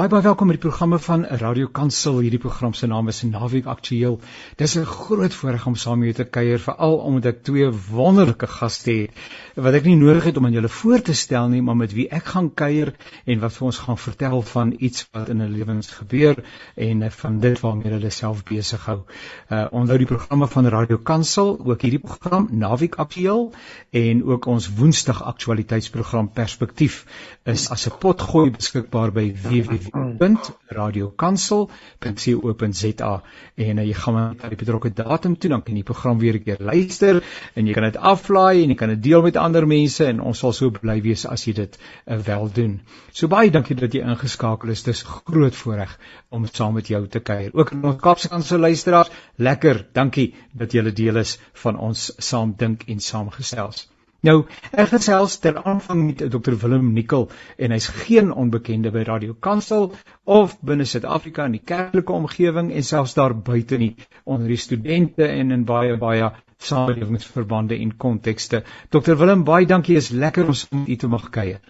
Baie baie welkom by die programme van Radio Kansel. Hierdie program se naam is Naweek Aktueel. Dis 'n groot voorreg om saam met jou te kuier, veral omdat ek twee wonderlike gaste het wat ek nie nodig het om aan julle voor te stel nie, maar met wie ek gaan kuier en wat vir ons gaan vertel van iets wat in hulle lewens gebeur en van dit waarmee hulle self besig hou. Uh onthou die programme van Radio Kansel, ook hierdie program Naweek Aktueel en ook ons Woensdag aktualiteitsprogram Perspektief is as 'n potgooi beskikbaar by www www.radiokansel.co.za en uh, jy gaan na die betrokke datum toe dan kan jy die program weer 'n keer luister en jy kan dit aflaai en jy kan dit deel met ander mense en ons sal so bly wees as jy dit uh, wel doen. So baie dankie dat jy ingeskakel is. Dis groot voorreg om saam met jou te kuier. Ook aan ons Kaapse Kansel luisteraars, lekker. Dankie dat julle deel is van ons saam dink en saamgesels. Nou, ek gesels ter aanvang met Dr Willem Nicol en hy's geen onbekende by Radio Kansel of binne Suid-Afrika in die kerklike omgewing en selfs daar buite nie onder die studente en in baie baie samelewingsverbande en kontekste. Dr Willem, baie dankie, is lekker om saam met u te mag kuier.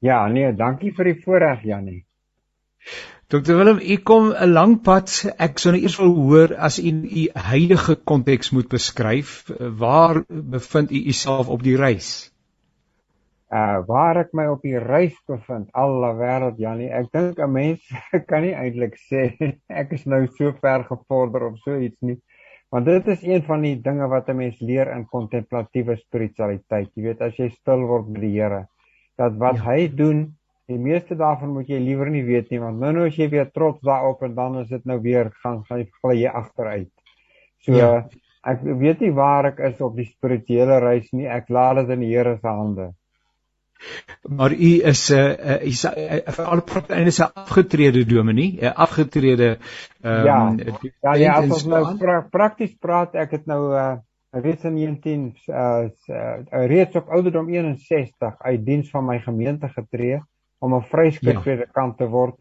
Ja, nee, dankie vir die voorreg, Janie. Dokter Willem, u kom 'n lang pad. Ek sou nou eers wil hoor as u u huidige konteks moet beskryf, waar bevind u uself op die reis? Uh waar ek my op die reis bevind, alle wêreld Janie. Ek dink 'n mens kan nie eintlik sê ek is nou so ver gevorder of so iets nie. Want dit is een van die dinge wat 'n mens leer in kontemplatiewe spiritualiteit. Jy weet as jy stil word met die Here, dat wat ja. hy doen Die meeste daarvan moet jy liewer nie weet nie want nou nou as jy weer trots daarop en dan is dit nou weer gaan gaan jy agteruit. So ja. ek weet nie waar ek is op die spirituele reis nie. Ek laat dit in die Here se hande. Maar u is 'n uh, uh, uh, uh, al prakties is 'n afgetrede dominee, 'n afgetrede ehm um, ja. ja, ja, as ons nou pra prakties praat, ek het nou uh reeds in 19 uh, uh reeds op ouderdom 61 uit diens van my gemeente getree om 'n predikant ja. te word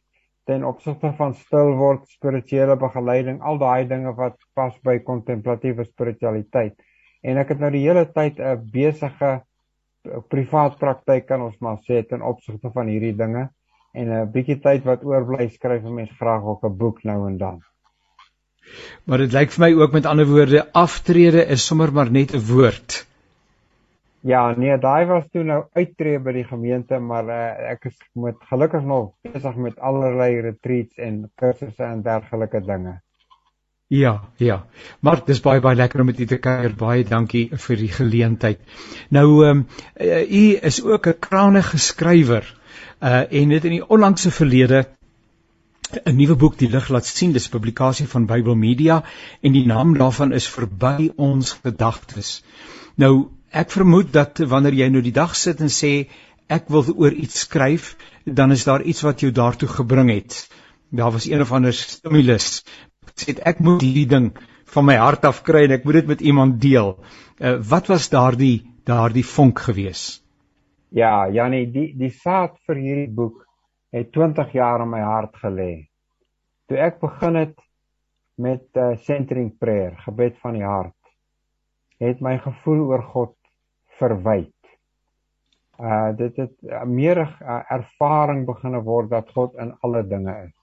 ten opsigte van stil word, spirituele begeleiding, al daai dinge wat pas by kontemplatiewe spiritualiteit. En ek het nou die hele tyd 'n besige privaat praktyk kan ons maar sê ten opsigte van hierdie dinge en 'n bietjie tyd wat oorbly skryf 'n mens graag ook 'n boek nou en dan. Maar dit lyk vir my ook met ander woorde aftrede is sommer maar net 'n woord. Ja, nee, daai was toe nou uittreë by die gemeente, maar uh, ek is met gelukkig nog besig met allerlei retreats en kursusse en dergelike dinge. Ja, ja. Maar dis baie baie lekker om met u te kuier. Baie dankie vir die geleentheid. Nou ehm um, u is ook 'n krangige skrywer. Uh en dit in die onlangse verlede 'n nuwe boek die lig laat sien, dis publikasie van Bybel Media en die naam daarvan is Verby ons gedagtes. Nou ek vermoed dat wanneer jy nou die dag sit en sê ek wil oor iets skryf, dan is daar iets wat jou daartoe gebring het. Daar was een of ander stimulus. Sê ek moet hierdie ding van my hart af kry en ek moet dit met iemand deel. Uh, wat was daardie daardie vonk gewees? Ja, Janie, die die saad vir hierdie boek het 20 jaar in my hart gelê. Toe ek begin het met uh, centering prayer, gebed van die hart, het my gevoel oor God verwyd. Uh dit het uh, meer uh, ervaring begine word dat God in alle dinge is.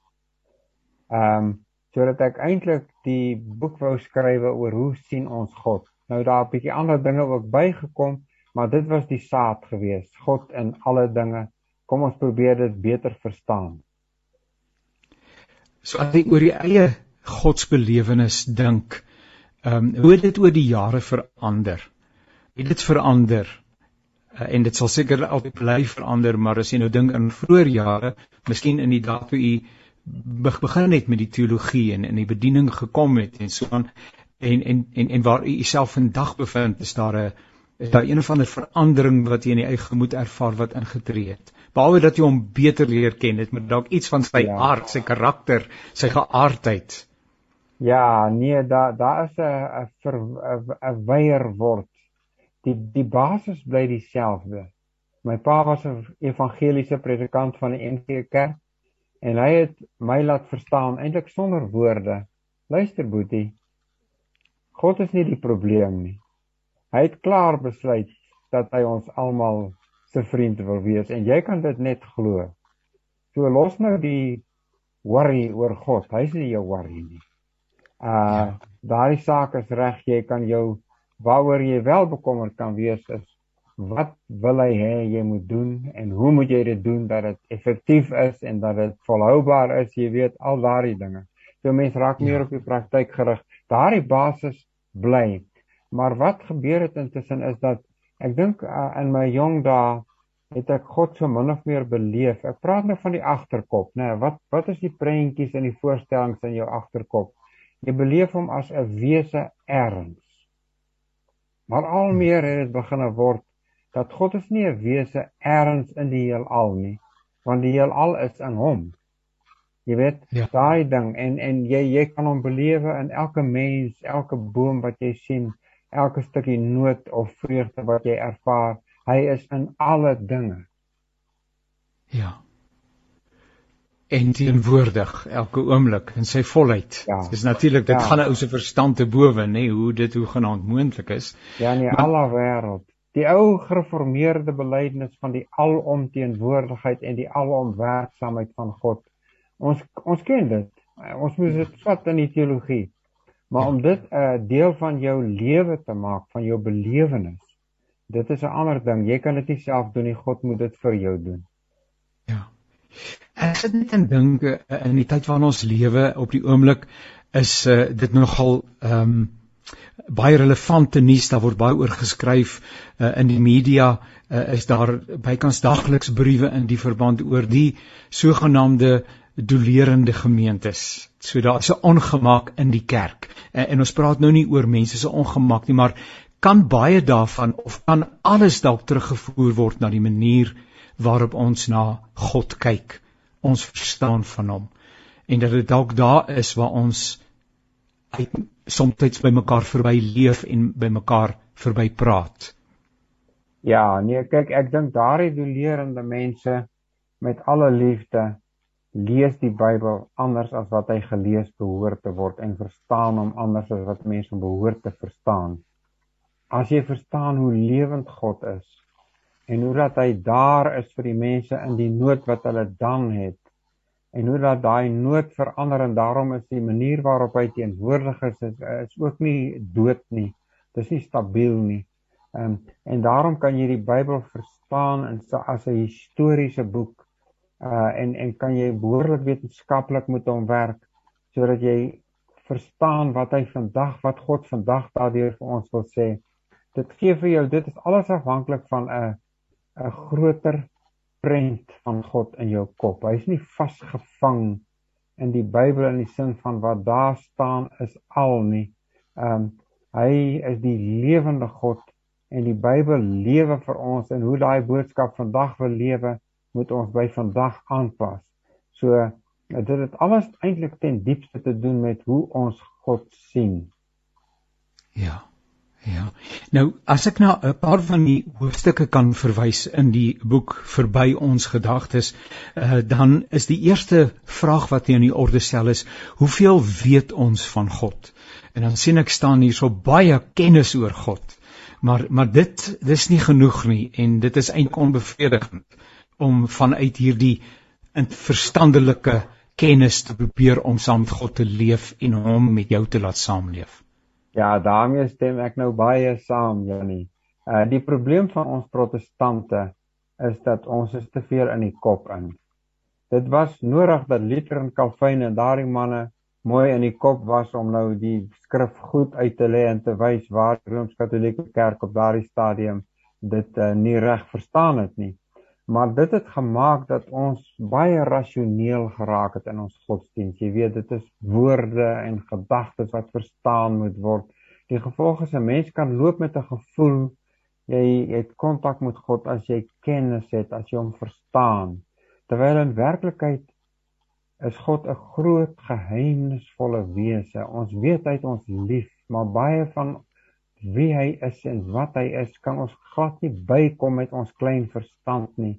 Um sodat ek eintlik die boek wou skrywe oor hoe sien ons God. Nou daar 'n bietjie ander dinge ook bygekom, maar dit was die saad gewees. God in alle dinge. Kom ons probeer dit beter verstaan. So as ek oor die eie godsbelewenis dink, ehm um, hoe dit oor die jare verander? Het dit verander. Uh, en dit sal seker altyd bly verander maar as jy nou dink in vroeë jare miskien in die dae toe u begin het met die teologie en in die bediening gekom het en so aan en en en en waar u jouself vandag bevind is daar 'n is daar een of ander verandering wat jy in die eie gemoed ervaar wat ingetree het? Behalwe dat jy hom beter leer ken het met dalk iets van sy ja. aard sy karakter sy geaardheid. Ja nee daar daar is 'n 'n 'n weier word die die basis bly dieselfde. My pa was 'n evangeliese predikant van die NG Kerk en hy het my laat verstaan eintlik sonder woorde. Luister boetie. God is nie die probleem nie. Hy het klaar besluit dat hy ons almal se vriend wil wees en jy kan dit net glo. So los nou die worry oor God. Hy's nie jou worry nie. Uh ja. daai saak is reg, jy kan jou waaroor jy wel bekommerd kan wees is wat wil hy hê jy moet doen en hoe moet jy dit doen dat dit effektief is en dat dit volhoubaar is, jy weet al daardie dinge. So mense raak meer ja. op die praktyk gerig. Daardie basis bly. Maar wat gebeur het intussen is dat ek dink uh, in my jong dae het ek God so min of meer beleef. Ek praat nou van die agterkop, né? Nee, wat wat is die prentjies en die voorstellings in jou agterkop? Jy beleef hom as 'n wese erns. Maar al meer het dit begin word dat God is nie 'n wese erns in die heelal nie, want die heelal is in hom. Jy weet, ja. daai ding en en jy jy kan hom belewe in elke mens, elke boom wat jy sien, elke stukkie noot of vreugde wat jy ervaar. Hy is in alle dinge. Ja. En teenwoordig elke oomblik in sy volheid. Ja. Dis natuurlik dit ja. gaan 'n ou se verstand te bowe, nê, hoe dit hoe genaamd moontlik is. Ja, in alle wêreld. Die ou gereformeerde belydenis van die alomteenwoordigheid en die alomwerksaamheid van God. Ons ons ken dit. Ons moet dit vat in die teologie. Maar om dit 'n uh, deel van jou lewe te maak, van jou belewenis, dit is 'n ander ding. Jy kan dit nie self doen nie. God moet dit vir jou doen. Ja. Sit net en dink uh, in die tyd waarin ons lewe op die oomblik is uh, dit nogal ehm um, baie relevante nuus daar word baie oor geskryf uh, in die media uh, is daar bykans dagliks briewe in die verband oor die sogenaamde doelerende gemeentes. So daar's 'n ongemak in die kerk. En, en ons praat nou nie oor mense se ongemak nie, maar kan baie daarvan of kan alles dalk teruggevoer word na die manier waarop ons na God kyk, ons verstaan van hom en dat dit dalk daar is waar ons soms by mekaar verby leef en by mekaar verby praat. Ja, nee, kyk, ek dink daardie doelerende mense met alle liefde lees die Bybel anders as wat hy gelees behoort te word en verstaan hom anders as wat mense behoort te verstaan. As jy verstaan hoe lewend God is en hoe dat hy daar is vir die mense in die nood wat hulle dan het, en hoe dat daai nood verander en daarom is die manier waarop hy teenwoordig is is, is ook nie dood nie. Dis nie stabiel nie. Um, en daarom kan jy die Bybel verstaan in as 'n historiese boek uh en en kan jy behoorlik wetenskaplik met hom werk sodat jy verstaan wat hy vandag wat God vandag daardeur vir ons wil sê. Dit gee vir jou dit is alles afhanklik van 'n 'n groter prent van God in jou kop. Hy's nie vasgevang in die Bybel in die sin van wat daar staan is al nie. Ehm um, hy is die lewende God en die Bybel lewe vir ons en hoe daai boodskap vandag wil lewe, moet ons by vandag aanpas. So dit het alles eintlik ten diepste te doen met hoe ons God sien. Ja. Ja. Nou as ek na 'n paar van die hoofstukke kan verwys in die boek verby ons gedagtes, uh, dan is die eerste vraag wat hier in die orde stel is: Hoeveel weet ons van God? En dan sien ek staan hier so baie kennis oor God. Maar maar dit dis nie genoeg nie en dit is eintlik onbevredigend om vanuit hierdie verstandelike kennis te probeer om saam met God te leef en hom met jou te laat saamleef. Ja, daarmee stem ek nou baie saam, Janie. Uh die probleem van ons protestante is dat ons is te veel in die kop in. Dit was nodig dat Luther en Calvin en daardie manne mooi in die kop was om nou die skrif goed uit te lê en te wys waar die Rooms-Katolieke Kerk op daardie stadium dit uh, nie reg verstaan het nie maar dit het gemaak dat ons baie rasioneel geraak het in ons godsdienst. Jy weet, dit is woorde en gedagtes wat verstaan moet word. Die gevolg is 'n mens kan loop met 'n gevoel jy het kontak met God as jy kennis het, as jy hom verstaan. Terwyl in werklikheid is God 'n groot geheimnisvolle wese. Ons weet hy het ons lief, maar baie van wie hy is en wat hy is, kan ons glad nie bykom met ons klein verstand nie.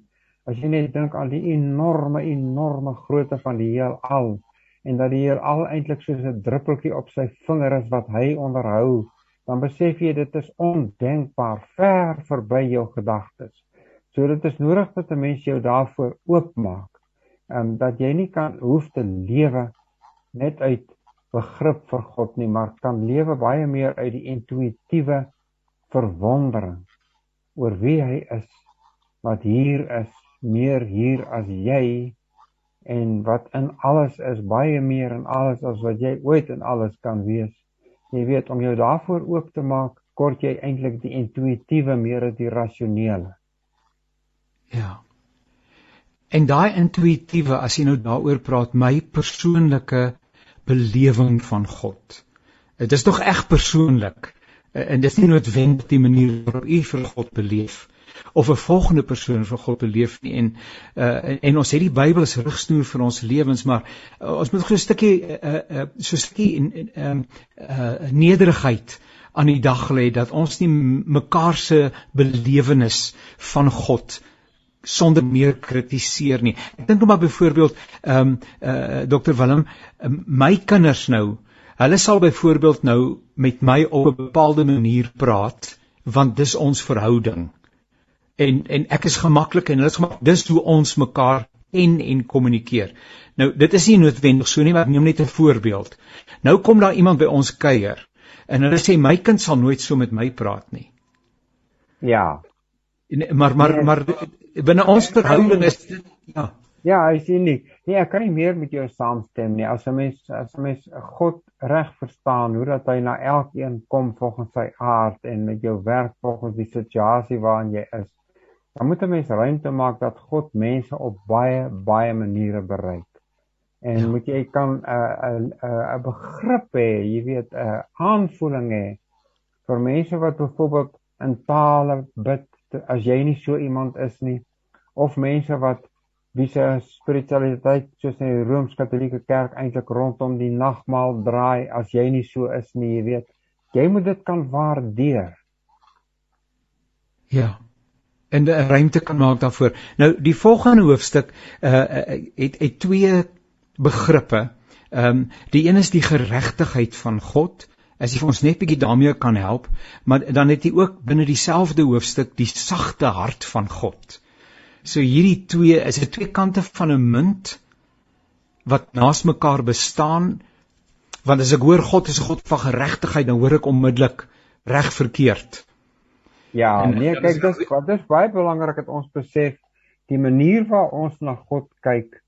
As jy net dink aan die enorme enorme grootte van die heelal en dat die heelal eintlik soos 'n druppeltjie op sy vinger is wat hy onderhou, dan besef jy dit is ondenkbaar, ver verby jou gedagtes. So dit is nodig dat 'n mens jou daarvoor oopmaak ehm um, dat jy nie kan hoef te lewe net uit begrip vir God nie, maar kan lewe baie meer uit die intuïtiewe verwondering oor wie hy is, wat hier is, meer hier as jy en wat in alles is, baie meer in alles as wat jy ooit in alles kan wees. Jy weet om jou daarvoor oop te maak, kort jy eintlik die intuïtiewe meer as die rasionele. Ja. En daai intuïtiewe as jy nou daaroor praat, my persoonlike belewing van God. Dit is tog reg persoonlik eh, en dit is nie noodwendig die manier waarop u vir God beleef of 'n volgende persoon vir God beleef nie en uh, en, ons het die Bybel as rigsnoer vir ons lewens maar uh, ons moet so 'n stukkie uh, uh, so 'n stukkie in ehm uh, nederigheid aan die dag lê dat ons nie mekaar se belewenis van God sonder meer kritiseer nie. Ek dink maar byvoorbeeld ehm um, eh uh, Dr Willem, um, my kinders nou, hulle sal byvoorbeeld nou met my op 'n bepaalde manier praat want dis ons verhouding. En en ek is gemaklik en hulle is gemaklik. Dis hoe ons mekaar en en kommunikeer. Nou dit is nie noodwendig so nie, maar ek neem net 'n voorbeeld. Nou kom daar iemand by ons kuier en hulle sê my kind sal nooit so met my praat nie. Ja. Maar maar nee. maar binne ons verhouding is dit ja. Ja, hy sê nie. Nee, ek kan nie meer met jou saamstem nie. As 'n mens as 'n mens God reg verstaan hoe dat hy na elkeen kom volgens sy aard en met jou werk volgens die situasie waarin jy is. Dan moet 'n mens ruimte maak dat God mense op baie baie maniere bereik. En ja. moet jy kan 'n uh, 'n uh, 'n uh, begrip hê, jy weet 'n aanvoeling hê vir mense wat byvoorbeeld in tale bid as jy nie so iemand is nie of mense wat wie se spiritualiteit soos in die Rooms-Katolieke Kerk eintlik rondom die nagmaal draai as jy nie so is nie, jy weet. Jy moet dit kan waardeer. Ja. En 'n ruimte kan maak daarvoor. Nou die volgende hoofstuk uh het het twee begrippe. Ehm um, die een is die geregtigheid van God as jy vir ons net bietjie daarmee kan help, maar dan het jy ook binne dieselfde hoofstuk die sagte hart van God. So hierdie twee is dit twee kante van 'n munt wat naas mekaar bestaan. Want as ek hoor God is 'n God van geregtigheid, dan hoor ek onmiddellik reg verkeerd. Ja, en, nee, kyk, dis wat dis baie belangrik dat ons besef die manier waarop ons na God kyk,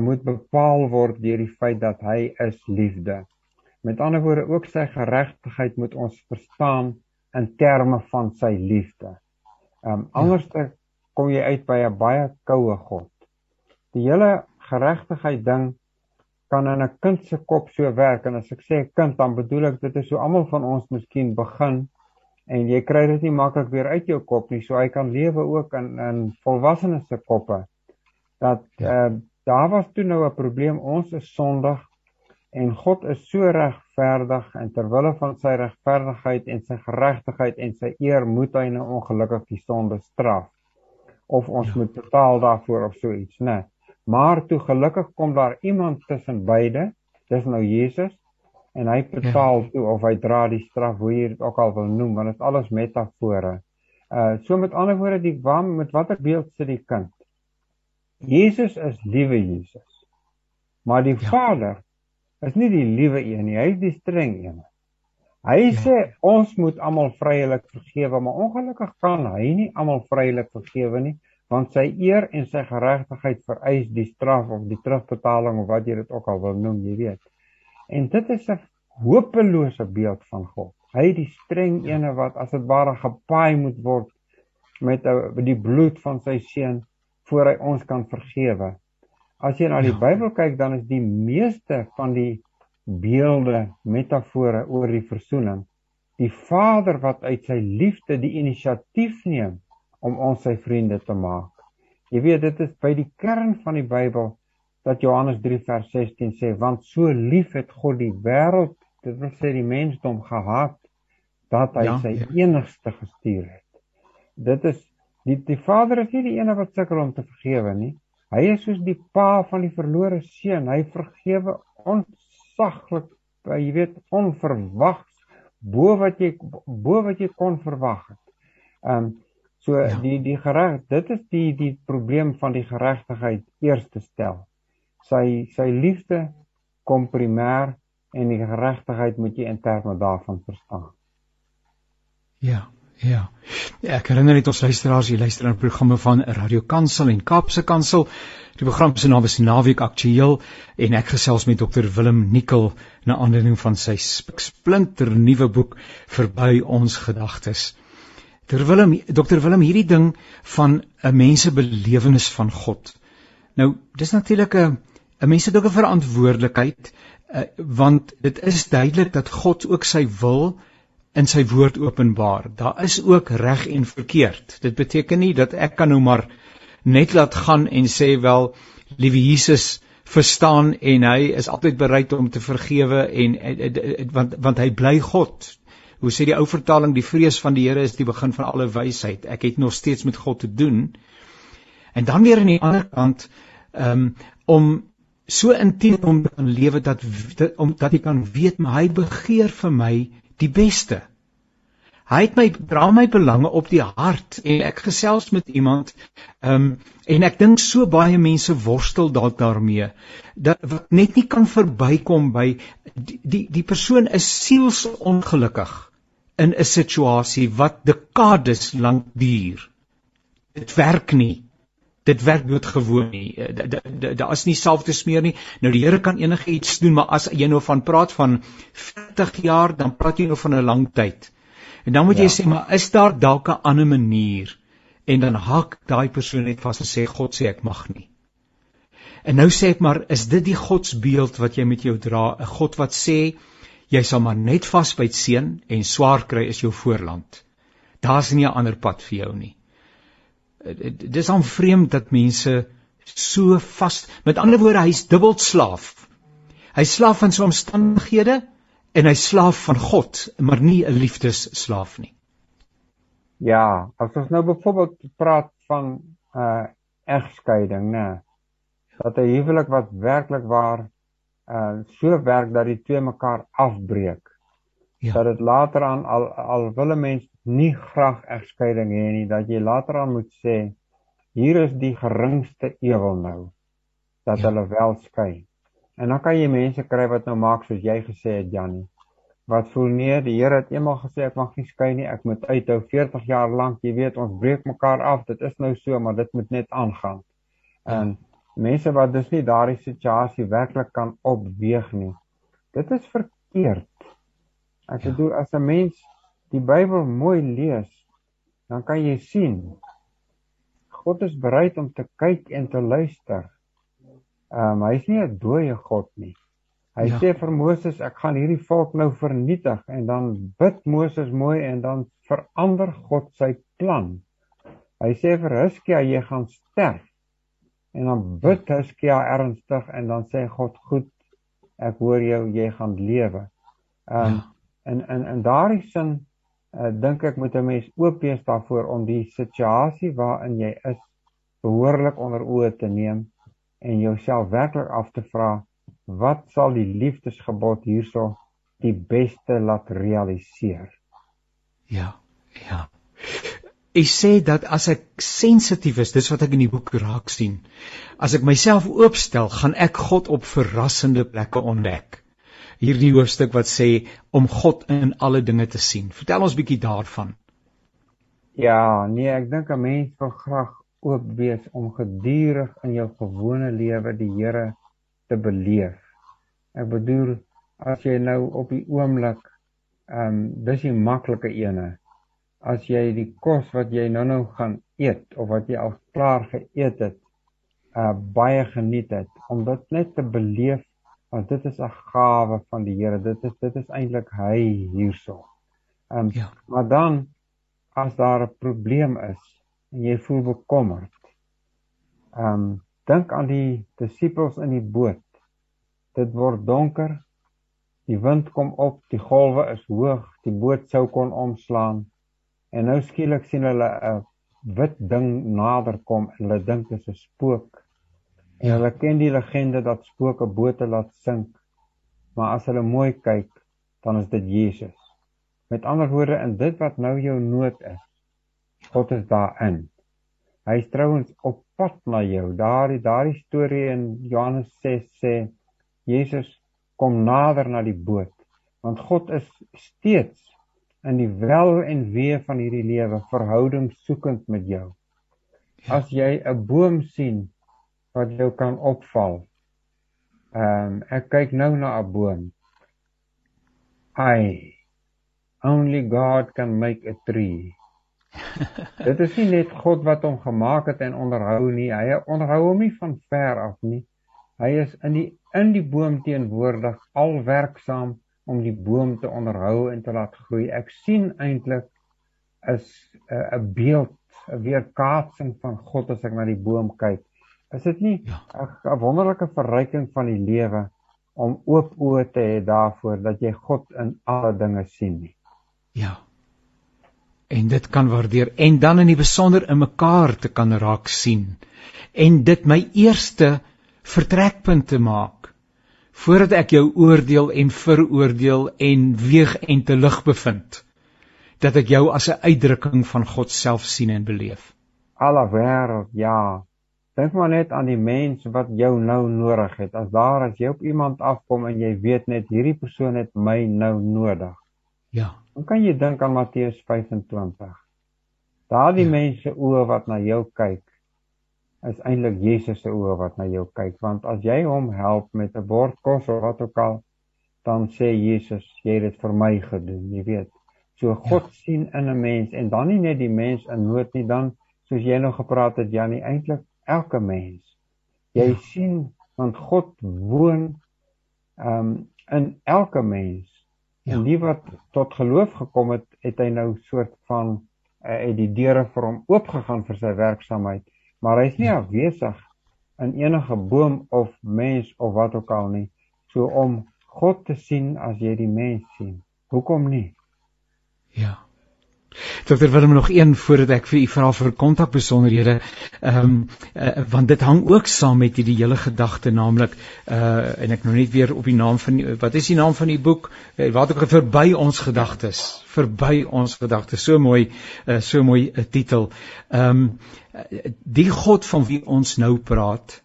moet bepaal word deur die feit dat hy is liefde. Met ander woorde ook sy geregtigheid moet ons verstaan in terme van sy liefde. Ehm um, anders ja. kom jy uit by 'n baie koue God. Die hele geregtigheid ding kan in 'n kind se kop so werk en as ek sê kind dan bedoel ek dit is so almal van ons miskien begin en jy kry dit nie maklik weer uit jou kop nie so hy kan lewe ook in in volwassenes se koppe dat ja. uh, daar was toe nou 'n probleem ons is sondig en God is so regverdig en ter wille van sy regverdigheid en sy geregtigheid en sy eer moet hy nou ongelukkig die sonde straf of ons ja. moet betaal daarvoor of so iets nê maar toe gelukkig kom daar iemand tussen beide dis nou Jesus en hy betaal ja. toe of hy dra die straf hoe jy dit ook al wil noem want dit is alles metafore uh so met ander woorde die wam met watter beeld sit die kind Jesus is liewe Jesus maar die ja. Vader is nie die liewe een nie, hy is die streng een. Hy ja. sê ons moet almal vrylik vergewe, maar ongelukkig kan hy nie almal vrylik vergewe nie, want sy eer en sy geregtigheid vereis die straf of die terugbetaling of wat jy dit ook al wil noem, jy weet. En dit is 'n hopelose beeld van God. Hy is die streng ja. een wat as dit ware gepaai moet word met die bloed van sy seun voor hy ons kan vergewe. As jy na die ja. Bybel kyk, dan is die meeste van die beelde, metafore oor die versoening, die Vader wat uit sy liefde die inisiatief neem om ons sy vriende te maak. Jy weet, dit is by die kern van die Bybel dat Johannes 3 vers 16 sê, want so lief het God die wêreld, dit wil sê die mensdom gehaat dat hy ja, sy ja. enigste gestuur het. Dit is die die Vader is nie die een wat sukkel om te vergewe nie. Hy is soos die pa van die verlore seun. Hy vergewe onsaglik, eh, jy weet, onverwags bo wat jy bo wat jy kon verwag het. Ehm um, so ja. die die gereg, dit is die die probleem van die geregtigheid eerste stel. sy sy liefde kom primêr en die geregtigheid moet jy in terme daarvan verstaan. Ja, ja. Ek herinner net ons luisteraars, jy luister na programme van Radio Kansel en Kaapse Kansel. Die program se naam is Naweek Aktueel en ek gesels met Dr Willem Nicol na aanleiding van sy splinter nuwe boek Verby ons gedagtes. Dr Willem, Dr Willem, hierdie ding van 'n mensebelewenis van God. Nou, dis natuurlik 'n 'n mens het ook 'n verantwoordelikheid uh, want dit is duidelik dat God ook sy wil in sy woord openbaar. Daar is ook reg en verkeerd. Dit beteken nie dat ek kan nou maar net laat gaan en sê wel liewe Jesus verstaan en hy is altyd bereid om te vergewe en want want hy bly God. Hoe sê die ou vertaling die vrees van die Here is die begin van alle wysheid. Ek het nog steeds met God te doen. En dan weer aan die ander kant um, om so intiem om te kan lewe dat om dat jy kan weet maar hy begeer vir my die beste. Hy het my dra my belange op die hart en ek gesels met iemand ehm um, en ek dink so baie mense worstel dalk daarmee dat wat net nie kan verbykom by die die, die persoon is sielsongelukkig in 'n situasie wat dekades lank duur. Dit werk nie dit werk doodgewoon nie. Eh, daar is nie salf te smeer nie. Nou die Here kan enige iets doen, maar as jy nou van praat van 40 jaar, dan praat jy nou van 'n lang tyd. En dan moet jy ja. sê, maar is daar dalk 'n ander manier? En dan hak daai persoon net vas en sê God sê ek mag nie. En nou sê ek maar, is dit die godsbeeld wat jy met jou dra? 'n God wat sê jy sal maar net vasbyt seën en swaar kry is jou voorland. Daar's nie 'n ander pad vir jou nie dis aan vreemd dat mense so vas met ander woorde hy's dubbel slaaf hy slaaf van sy omstandighede en hy slaaf van God maar nie 'n liefdesslaaf nie ja as ons nou byvoorbeeld praat van 'n uh, egskeiding nê dat 'n huwelik wat werklik waar uh, so werk dat die twee mekaar afbreek ja. dat dit later aan al al wille mens nie graag egskeiding hê nie dat jy later aan moet sê hier is die geringste ewel nou dat ja. hulle wel skei en dan kan jy mense kry wat nou maak soos jy gesê het Janie wat voel nee die Here het eendag gesê ek mag nie skei nie ek moet uithou 40 jaar lank jy weet ons breek mekaar af dit is nou so maar dit moet net aangaan ja. en mense wat dus nie daardie situasie werklik kan opweeg nie dit is verkeerd Ek ja. bedoel as 'n mens die Bybel mooi lees, dan kan jy sien God is bereid om te kyk en te luister. Ehm um, hy is nie 'n dooie God nie. Hy ja. sê vir Moses, ek gaan hierdie volk nou vernietig en dan bid Moses mooi en dan verander God sy plan. Hy sê vir Hizkia jy gaan sterf. En dan bid Hizkia ernstig en dan sê God goed, ek hoor jou, jy gaan lewe. Ehm um, ja in in in daardie sin uh, dink ek moet 'n mens oop wees daarvoor om die situasie waarin jy is behoorlik onder oë te neem en jouself werklik af te vra wat sal die liefdesgebod hierso die beste laat realiseer? Ja ja. Ek sê dat as ek sensitief is dis wat ek in die boek raak sien as ek myself oopstel gaan ek God op verrassende plekke ontdek hierdie hoofstuk wat sê om God in alle dinge te sien. Vertel ons bietjie daarvan. Ja, nee, ek dink 'n mens wil graag oop wees om gedurig in jou gewone lewe die Here te beleef. Ek bedoel as jy nou op die oomblik ehm um, dis die maklike ene. As jy die kos wat jy nou-nou gaan eet of wat jy al klaar geëet het, uh baie geniet het om dit net te beleef want dit is 'n gawe van die Here. Dit is dit is eintlik hy hierso. Ehm um, ja. maar dan as daar 'n probleem is en jy voel bekommerd. Ehm um, dink aan die disippels in die boot. Dit word donker. Die wind kom op, die golwe is hoog, die boot sou kon omslaan. En nou skielik sien hulle 'n wit ding nader kom en hulle dink dit is 'n spook. En hulle ken die legende dat spooke bote laat sink. Maar as hulle mooi kyk, dan is dit Jesus. Met ander woorde, in dit wat nou jou nood is, God is daarin. Hy's trouens op pad na jou. Daardie daardie storie in Johannes 6 sê Jesus kom nader na die boot want God is steeds in die wel en wee van hierdie lewe verhouding soekend met jou. As jy 'n boom sien wat jou kan opval. Ehm um, ek kyk nou na 'n boom. I only God can make a tree. Dit is nie net God wat hom gemaak het en onderhou nie. Hy onderhou hom nie van ver af nie. Hy is in die in die boom teenwoordig, alwerksaam om die boom te onderhou en te laat groei. Ek sien eintlik is 'n uh, beeld, 'n weerkaatsing van God as ek na die boom kyk. Is dit nie 'n ja. wonderlike verryking van die lewe om oop oë te hê daarvoor dat jy God in alle dinge sien nie? Ja en dit kan waardeer en dan in die besonder in mekaar te kan raak sien en dit my eerste vertrekpunt te maak voordat ek jou oordeel en veroordeel en weeg en te lig bevind dat ek jou as 'n uitdrukking van God self sien en beleef alle wêreld ja dink maar net aan die mens wat jou nou nodig het as daar as jy op iemand afkom en jy weet net hierdie persoon het my nou nodig ja Dan kan jy dink aan Matteus 25. Daardie ja. mense oë wat na jou kyk is eintlik Jesus se oë wat na jou kyk want as jy hom help met 'n bord kos of wat ook al dan sê Jesus jy het dit vir my gedoen jy weet so God ja. sien in 'n mens en dan nie net die mens in nood nie dan soos jy nou gepraat het Janie eintlik elke mens jy ja. sien want God woon um, in elke mens Ja. En die wat tot geloof gekom het, het hy nou soort van uh, het die deure vir hom oopgegaan vir sy werksaamheid, maar hy's nie ja. afwesig in enige boom of mens of wat ook al nie. So om God te sien as jy die mens sien. Hoekom nie? Ja. Dokter Willem nog een voordat ek vir u vra vir kontak besonderhede. Ehm um, uh, want dit hang ook saam met hierdie hele gedagte naamlik uh en ek nou net weer op die naam van die, wat is die naam van die boek? Uh, wat ook verby ons gedagtes, verby ons gedagtes. So mooi uh so mooi 'n uh, titel. Ehm um, die God van wie ons nou praat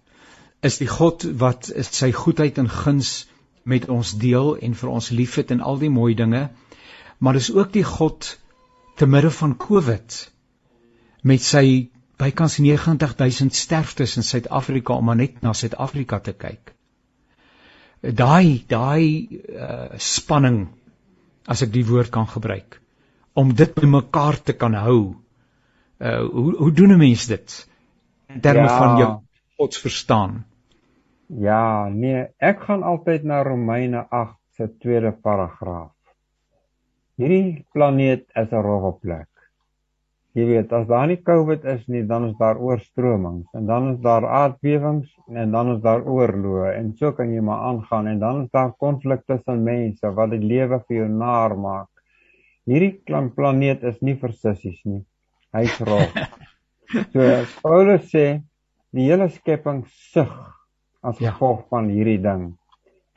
is die God wat sy goedheid en guns met ons deel en vir ons liefhet en al die mooi dinge. Maar dis ook die God te midde van Covid met sy bykans 90000 sterftes in Suid-Afrika om maar net na Suid-Afrika te kyk. Daai daai uh, spanning as ek die woord kan gebruik om dit bymekaar te kan hou. Uh hoe hoe doen 'n mens dit in terme ja. van jou God verstaan? Ja, nee, ek gaan altyd na Romeine 8 se tweede paragraaf. Hierdie planeet is 'n rowwe plek. Jy weet, as daar nie COVID is nie, dan is daar oorstromings en dan is daar aardbewings en dan is daar oorloë en so kan jy maar aangaan en dan is daar konflikte tussen mense wat die lewe vir jou naar maak. Hierdie planeet is nie vir sissies nie. Hy's rof. So Paulus sê die hele skepping sug as ja. gevolg ja. van hierdie ding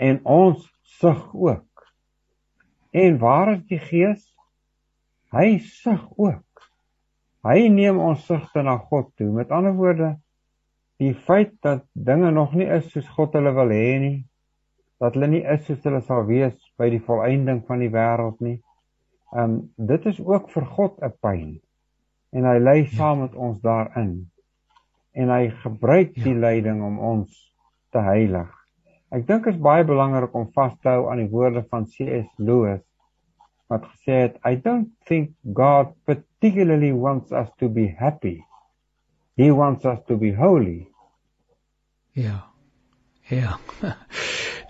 en ons sug ook. En waar is die Gees? Hy sug ook. Hy neem ons sigte na God toe. Met ander woorde, die feit dat dinge nog nie is soos God hulle wil hê nie, dat hulle nie is soos hulle sal wees by die volëinding van die wêreld nie. Um dit is ook vir God 'n pyn. En hy lei ja. saam met ons daarin. En hy gebruik die ja. lyding om ons te heilig. Ek dink dit is baie belangrik om vas te hou aan die woorde van C.S. Lewis wat gesê het I don't think God particularly wants us to be happy. He wants us to be holy. Ja. Ja.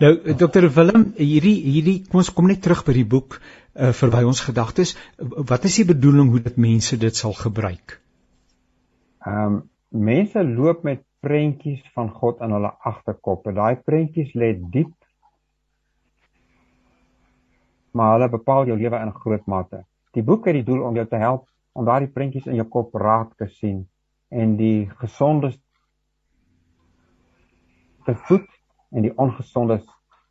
Nou Dr. Willem, hierdie hierdie kom ons kom net terug by die boek uh, verby ons gedagtes. Wat is die bedoeling hoe dit mense dit sal gebruik? Ehm um, mense loop met prentjies van God in hulle agterkoppe. Daai prentjies lê diep. Maar hulle bepaal jou lewe in groot mate. Die boek het die doel om jou te help om daardie prentjies in jou kop raak te sien en die gesondes te voed en die ongesondes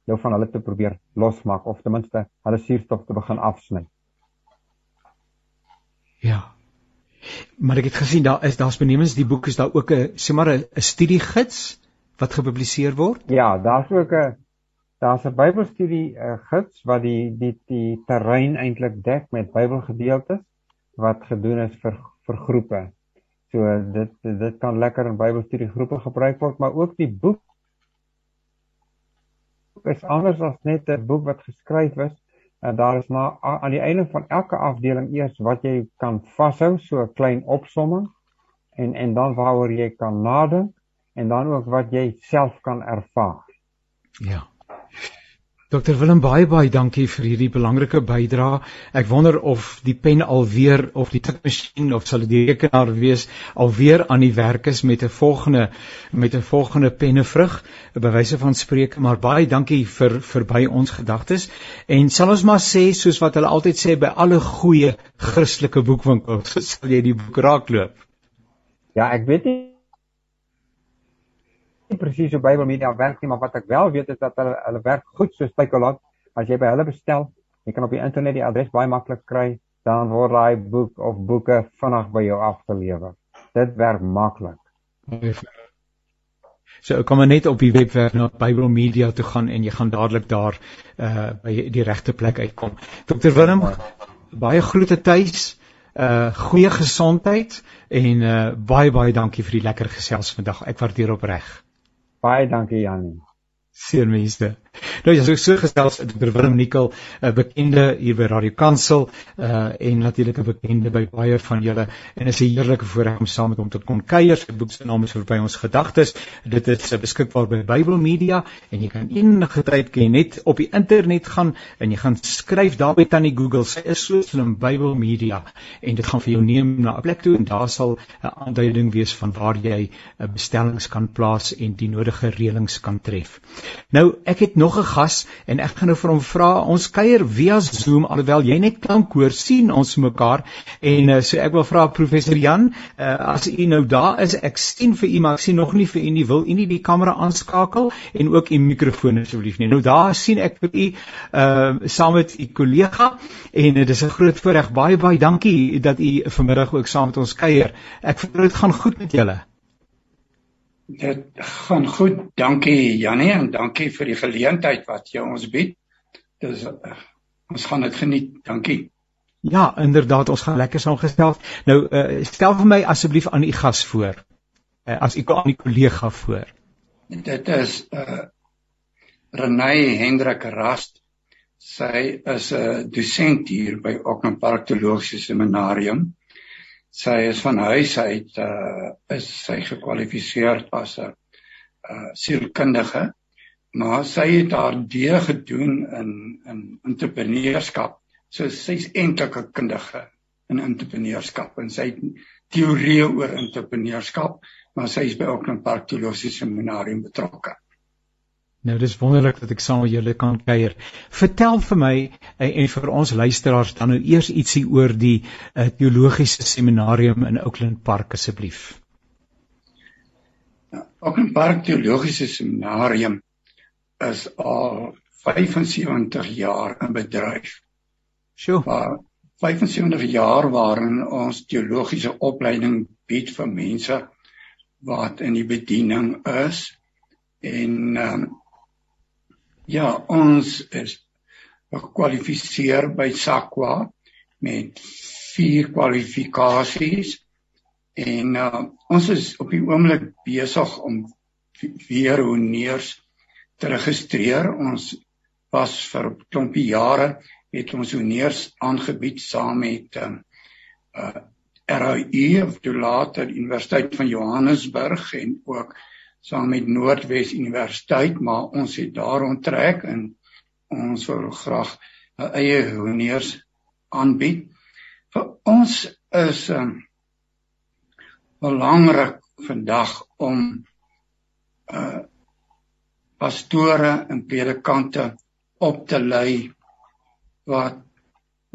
jou van hulle te probeer losmaak of ten minste hulle suurstof te begin afsny. Ja. Maar ek het gesien daar is daar's benemens die boek is daar ook 'n sê maar 'n studiegids wat gepubliseer word? Ja, daar's ook 'n daar's 'n Bybelstudie uh, gids wat die die die terrein eintlik dek met Bybelgedeeltes wat gedoen is vir vir groepe. So dit dit kan lekker in Bybelstudie groepe gebruik word, maar ook die boek is anders as net 'n boek wat geskryf is En daar is na aan die einde van elke afdeling eers wat jy kan vashou, so 'n klein opsomming en en dan waaroor jy kan nadink en dan ook wat jy self kan ervaar. Ja. Dr Willem baie baie dankie vir hierdie belangrike bydrae. Ek wonder of die pen alweer of die tikmasjien of sal die rekenaar wees alweer aan die werk is met 'n volgende met 'n volgende pennevrug, 'n bewyse van spreuke, maar baie dankie vir vir by ons gedagtes. En sal ons maar sê soos wat hulle altyd sê by alle goeie Christelike boekwinkels, sal jy die boek raakloop. Ja, ek weet nie presies hoe Bybel Media werk nie, maar wat ek wel weet is dat hulle hulle werk goed soos Takealot. As jy by hulle bestel, jy kan op die internet die adres baie maklik kry, dan word daai boek of boeke vinnig by jou afgelewer. Dit werk maklik. So kom maar net op die webwerf na Bybel Media toe gaan en jy gaan dadelik daar uh by die regte plek uitkom. Dr Willem, baie groete tuis. Uh goeie gesondheid en uh baie baie dankie vir die lekker gesels vandag. Ek waardeer opreg. Baie dankie Janie. Seermense. Nou ja, so so gesels Dr. Willem Nicol, 'n bekende hier by Radio Kansel, uh en natuurlik 'n bekende by baie van julle en is 'n heerlike voorreg om saam met hom te kon kuier. Sy boek se naam is verby ons gedagtes. Dit is uh, beskikbaar by Bible Media en jy kan enige tyd kan net op die internet gaan en jy gaan skryf daar by tannie Google. Sy is so slim Bible Media en dit gaan vir jou neem na 'n plek toe en daar sal 'n aanduiding wees van waar jy 'n uh, bestellings kan plaas en die nodige reëlings kan tref. Nou ek het nog 'n gas en ek gaan nou vir hom vra ons kuier via Zoom alhoewel jy net klank hoor sien ons mekaar. En uh, so ek wil vra professor Jan uh, as u nou daar is ek sien vir u maar ek sien nog nie vir u nie wil u nie die kamera aanskakel en ook u mikrofoon asseblief nie? Nou daar sien ek vir u uh, saam met u kollega en uh, is 'n groot voorreg. Baie baie dankie dat u vanmiddag ook saam met ons kuier. Ek vertrou dit gaan goed met julle Dit gaan goed. Dankie Janie en dankie vir die geleentheid wat jy ons bied. Dis uh, ons gaan dit geniet. Dankie. Ja, inderdaad, ons gaan lekker saamgestel. Nou uh, stel vir my asseblief aan u gas voor. Uh, as u aan die kollega voor. Dit is uh Renay Hendrik Rast. Sy is 'n dosent hier by Auckland Park Teologiese Seminarium sy is van huis uit uh is sy gekwalifiseer as 'n uh sielkundige maar sy het haar D gedoen in in entrepreneurskap. So sy's eintlik 'n kundige in entrepreneurskap en sy het teorieë oor entrepreneurskap maar sy is by Auckland Park Teologiese Seminarium betrokke Nou dis wonderlik dat ek saam met julle kan kuier. Vertel vir my en, en vir ons luisteraars dan nou eers ietsie oor die uh, teologiese seminarium in Oakland Park asseblief. Nou, Oakland Park Teologiese Seminarium is al 75 jaar in bedryf. Sjoe. 75 jaar waarin ons teologiese opleiding bied vir mense wat in die bediening is en um, Ja, ons is gekwalifiseer by SAQA met vier kwalifikasies en uh, ons is op die oomblik besig om weer honeurs te registreer. Ons was vir 'n klompie jare het ons honeurs aangebied saam met um, uh RAU of toe later Universiteit van Johannesburg en ook saam met Noordwes Universiteit, maar ons het daar onttrek en ons wil graag 'n eie honeurs aanbied. Vir ons is um, belangrik vandag om uh pastore en predikante op te lei wat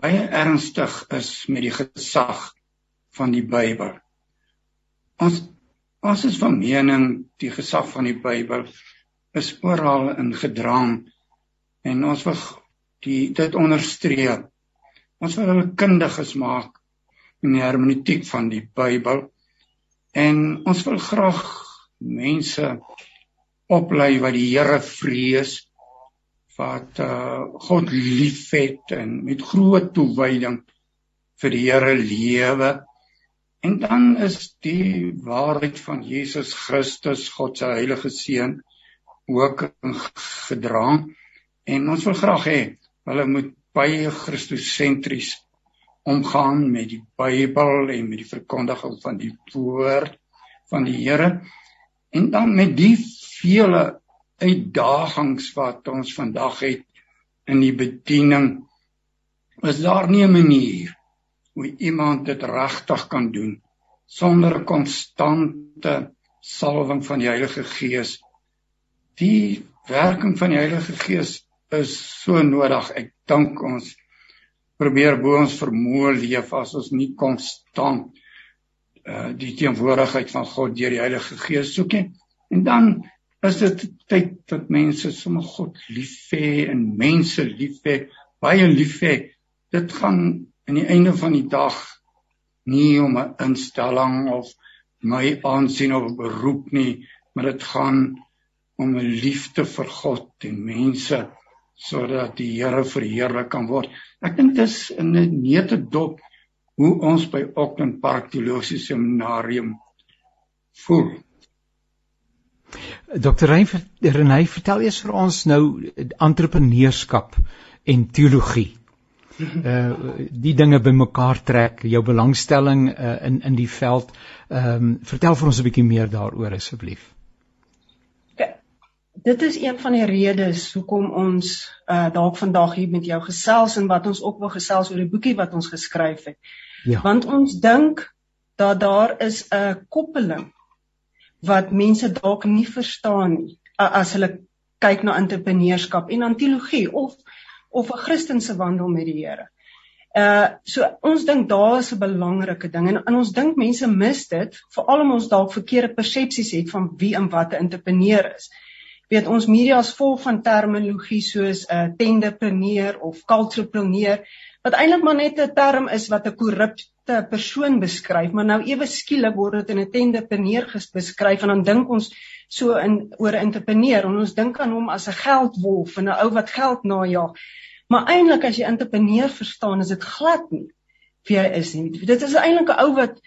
baie ernstig is met die gesag van die Bybel. Ons Ons is van mening die gesag van die Bybel is oral in gedrang en ons wil die dit onderstreep. Ons wil hulle kundiges maak in die hermeneutiek van die Bybel. En ons wil graag mense oplei wat die Here vrees, wat uh, God liefhet en met groot toewyding vir die Here lewe. En dan is die waarheid van Jesus Christus, God se heilige seun, ook gedra. En ons wil graag hê hulle moet baie Christosentries omgaan met die Bybel en met die verkondiging van die woord van die Here en dan met die vele uitdagings wat ons vandag het in die bediening is daar nie 'n manier hoe iemand dit regtig kan doen sonder 'n konstante salwing van die Heilige Gees die werking van die Heilige Gees is so nodig ek dink ons probeer bo ons vermoë leef as ons nie konstant uh die teenwoordigheid van God deur die Heilige Gees soek nie. En dan is dit tyd dat mense sommer God lief hê en mense lief hê, baie lief hê. Dit gaan aan die einde van die dag nie om 'n instelling of my aansien of beroep nie, maar dit gaan om 'n liefde vir God en mense sodat die Here verheerlik kan word. Ek dink dis in 'n neete dop hoe ons by Auckland Park Teologiese Seminarium voel. Dr. Renay, vertel eers vir ons nou entrepreneurskap en teologie. Uh die dinge bymekaar trek, jou belangstelling uh, in in die veld. Ehm um, vertel vir ons 'n bietjie meer daaroor asseblief dit is een van die redes hoekom ons uh dalk vandag hier met jou gesels en wat ons ook wil gesels oor die boekie wat ons geskryf het. Ja. Want ons dink dat daar is 'n koppeling wat mense dalk nie verstaan nie as hulle kyk na entrepreneurskap en aan teologie of of 'n Christelike wandel met die Here. Uh so ons dink daar is 'n belangrike ding en, en ons dink mense mis dit veral omdat ons dalk verkeerde persepsies het van wie en wat 'n entrepreneur is weet ons media is vol van terminologie soos 'n uh, tenderpreneur of culturepreneur wat eintlik maar net 'n term is wat 'n korrupte persoon beskryf maar nou ewe skielik word dit in 'n tenderpreneur beskryf en dan dink ons so in oor 'n entrepreneur en ons dink aan hom as 'n geldwolf en 'n ou wat geld najag. Maar eintlik as jy entrepreneur verstaan is dit glad nie wie hy is nie. Dit is eintlik 'n ou wat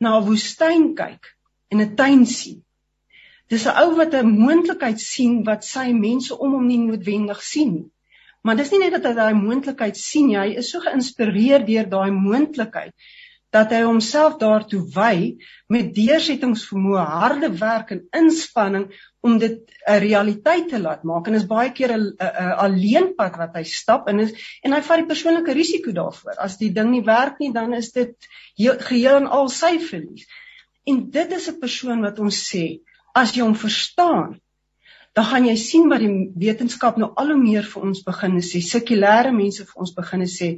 na 'n woestyn kyk en 'n tuin sien. Dis 'n ou wat 'n moontlikheid sien wat sy mense om hom nie noodwendig sien nie. Maar dis nie net dat hy daai moontlikheid sien nie, hy is so geïnspireer deur daai moontlikheid dat hy homself daartoe wy met deursettingsvermoë, harde werk en inspanning om dit 'n realiteit te laat maak en is baie keer 'n alleen pad wat hy stap en is en hy vat die persoonlike risiko daarvoor. As die ding nie werk nie, dan is dit geheel en al sy verlies. En dit is 'n persoon wat ons sê, as jy hom verstaan, dan gaan jy sien wat die wetenskap nou al hoe meer vir ons begin sê, sekulêre mense vir ons begin sê.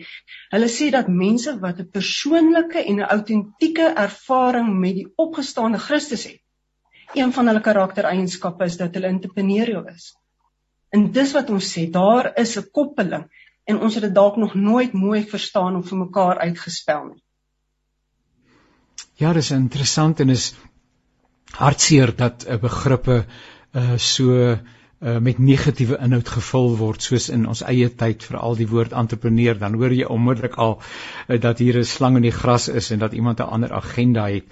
Hulle sê dat mense wat 'n persoonlike en 'n autentieke ervaring met die opgestaane Christus het, een van hulle karaktereienskappe is dat hulle entrepreneurial is. En dis wat ons sê, daar is 'n koppeling en ons het dit dalk nog nooit mooi verstaan of vir mekaar uitgespel nie. Ja, dis interessant en is hartseer dat 'n uh, begrippe uh, so uh, met negatiewe inhoud gevul word soos in ons eie tyd veral die woord entrepreneur dan hoor jy onmiddellik al uh, dat hier 'n slang in die gras is en dat iemand 'n ander agenda het.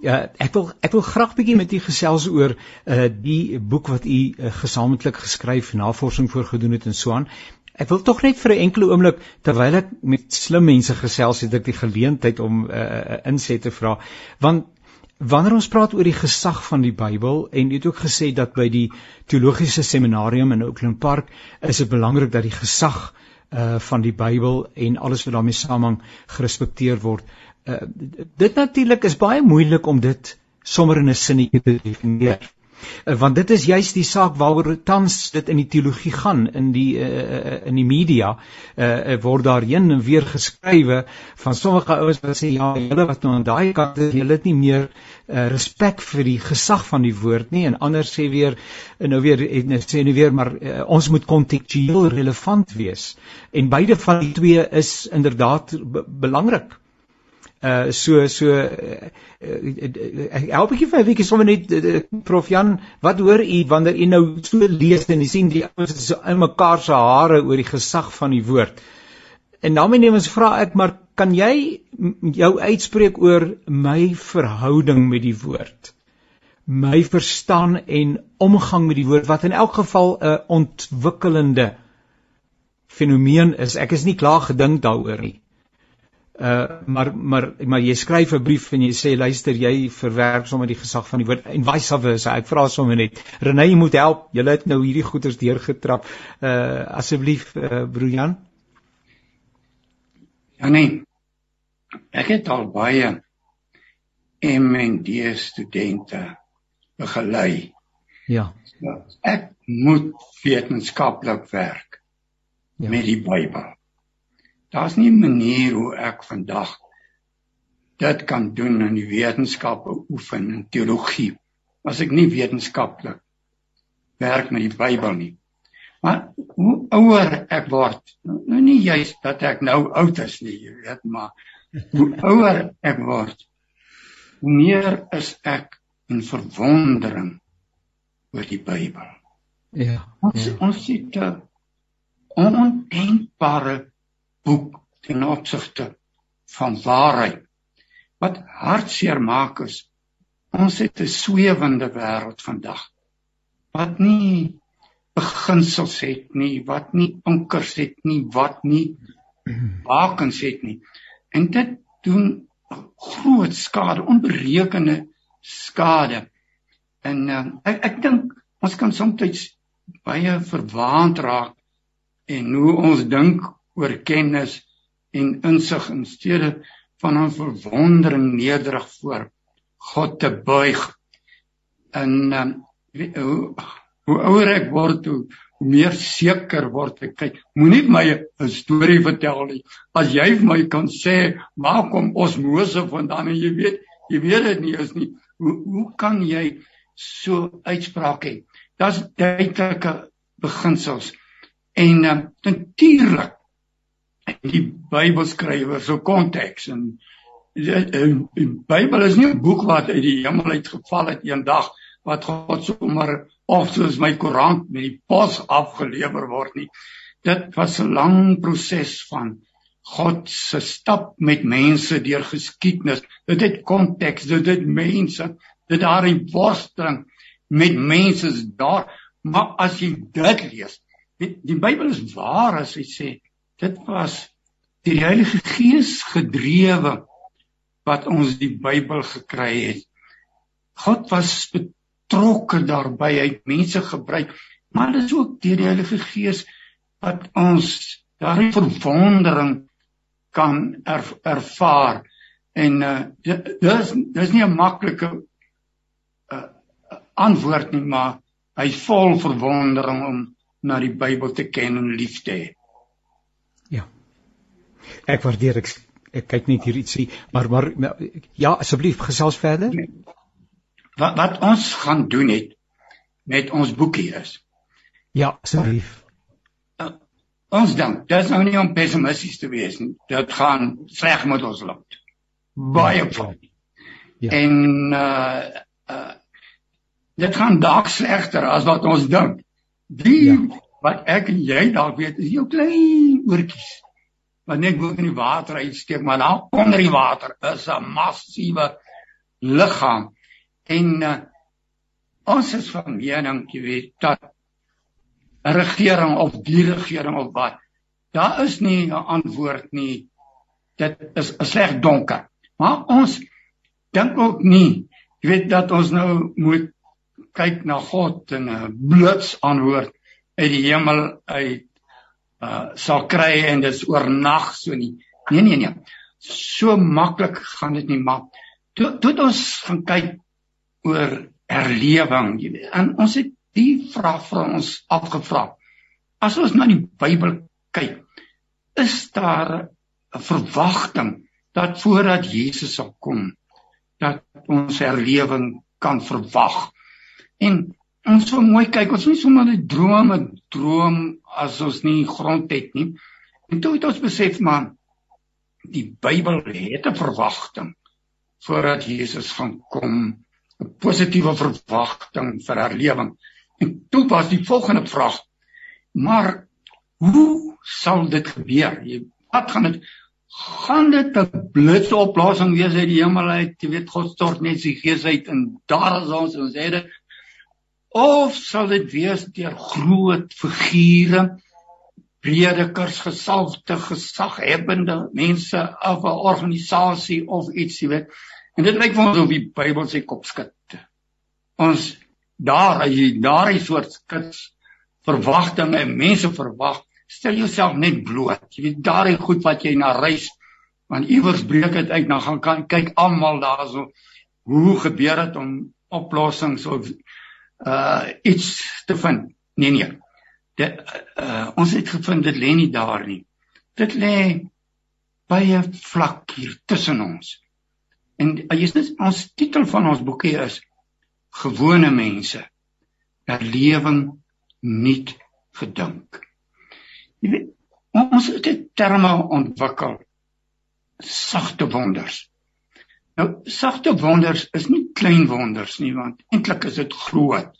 Ja, ek wil ek wil graag bietjie met u gesels oor uh die boek wat u uh, gesamentlik geskryf, navorsing voorgedoen het en so aan. Ek wil tog net vir 'n enkele oomblik terwyl ek met slim mense gesels het ek die geleentheid om 'n uh, inset te vra want Wanneer ons praat oor die gesag van die Bybel en jy het ook gesê dat by die teologiese seminarium in Oakland Park is dit belangrik dat die gesag uh van die Bybel en alles wat daarmee saamhang gerespekteer word. Uh dit natuurlik is baie moeilik om dit sommer in 'n sinnetjie te definieer. Uh, want dit is juist die saak waaroor tans dit in die teologie gaan in die uh, in die media uh, word daar heen en weer geskrywe van sommige ouens wat sê ja julle wat nou aan daai kant is julle het nie meer uh, respek vir die gesag van die woord nie. En ander sê weer nou weer en sê nou weer maar uh, ons moet kontekstueel relevant wees. En beide van die twee is inderdaad belangrik Uh so so uh, uh, help ek vir 'n bietjie sommer net uh, Prof Jan, wat hoor u wanneer u nou so lees en u sien die ouens is so in mekaar se hare oor die gesag van die woord. En daarmee neem ons vra ek maar kan jy jou uitspreek oor my verhouding met die woord? My verstaan en omgang met die woord wat in elk geval 'n ontwikkelende fenomeen is. Ek is nie klaar gedink daaroor nie. Uh maar maar maar jy skryf 'n brief en jy sê luister jy verwerk sommer die gesag van die woord en vice versa. Ek vra sommer net Renée jy moet help. Jy het nou hierdie goeters deurgetrap. Uh asseblief uh broer Jan. Ja nee. Ek het al baie MND studente begelei. Ja. Ek moet wetenskaplik werk ja. met die Bybel. Daar's nie 'n manier hoe ek vandag dit kan doen in die wetenskappe oefen in teologie as ek nie wetenskaplik werk met die Bybel nie. Maar hoe ouer ek word, nou nie juist dat ek nou oud is nie, jy weet, maar hoe ouer ek word, hoe meer is ek in verwondering oor die Bybel. Ja. Ons ja. ons sit 'n ondenkbare boek ten opsigte van waarheid. Wat hartseer maak is ons het 'n swewende wêreld vandag. Wat nie beginsels het nie, wat nie ankers het nie, wat nie bakens het nie. En dit doen groot skade, onberekende skade. En uh, ek ek dink ons kan soms baie verwaand raak en hoe ons dink oor kennis en insig in steede van 'n verwondering nederig voor God te buig. En um, hoe, hoe ouer ek word, hoe, hoe meer seker word ek. Kyk, moenie my 'n storie vertel nie. As jy vir my kan sê, "Maar kom ons Mose vandaan?" en jy weet, jy weet dit nie is nie. Hoe hoe kan jy so uitspraak hê? Daar's duidelike beginsels. En um, natuurlik die Bybelskrywer se konteks en die Bybel is nie 'n boek wat uit die hemel uit geval het eendag wat God sommer of soos my koerant met die pos afgelewer word nie. Dit was 'n lang proses van God se stap met mense deur geskiedenis. Dit het konteks, dit het mense, dit daar in worsteling met mense daar. Maar as jy dit lees, die, die Bybel is waar as hy sê dit was die Heilige Gees gedrewe wat ons die Bybel gekry het. God was betrokke daarbey, hy het mense gebruik, maar dit is ook deur die Heilige Gees wat ons daardie verwondering kan er, ervaar. En uh dis dis nie 'n maklike uh antwoord nie, maar hy's vol verwondering om na die Bybel te ken en lief te hê. Ek waardeer ek ek kyk net hier ietsie, maar maar ja, asseblief gesels verder. Wat wat ons gaan doen het met ons boekie is. Ja, asseblief. Uh, ons dink, dit is nou nie om pessimisties te wees nie. Dit gaan sleg met ons land. Baie van. Ja. En uh uh dit gaan dalk slegter as wat ons dink. Die ja. wat ek en jy dalk weet is jou klein oortjies wat net bo in die water uitsteek, maar daar onder die water is 'n massiewe liggaam. En uh, ons is van mening, jy weet, dat 'n regering of die regering of wat, daar is nie 'n antwoord nie. Dit is 'n sleg donker. Maar ons dink ook nie, jy weet dat ons nou moet kyk na God en 'n blits antwoord uit die hemel uit uh sal kry en dis oornag so nie. Nee nee nee. So maklik gaan dit nie maar toe toe ons gaan kyk oor herlewing, jy weet. En ons het die vraag vir ons afgevra. As ons na die Bybel kyk, is daar 'n verwagting dat voordat Jesus sal kom, dat ons herlewing kan verwag. En ons moet mooi kyk, ons moet sommer 'n droom, 'n droom as ons nie grond het nie. En toe het ons besef man, die Bybel het 'n verwagting voordat Jesus gaan kom, 'n positiewe verwagting vir herlewing. En toe was die volgende vraag: Maar hoe sal dit gebeur? Wat gaan dit gaan dit 'n blitsoplossing wees uit die hemel uit? Jy weet God stort net sy gees uit en daar is ons ons het dit of sal dit wees deur groot figure predikers gesalfde gesaghebbende mense of 'n organisasie of iets jy weet. En dit lyk vir ons of die Bybel sy kop skud. Ons daar as jy daardie soort skuts verwagtinge mense verwag. Stel jouself net bloot jy weet daardie goed wat jy na reis want iewers breek dit uit dan gaan kan kyk almal daarso hoe gebeur dit om oplossings of uh iets te vind. Nee nee. Dit uh ons het gevind dit lê nie daar nie. Dit lê baie vlak hier tussen ons. En uh, jy sê ons titel van ons boekie is gewone mense herlewing nuut gedink. Jy weet ons het dit terme ontwikkel sagte wonders. Nou sagte wonders is nie klein wonders nie want eintlik is dit groot.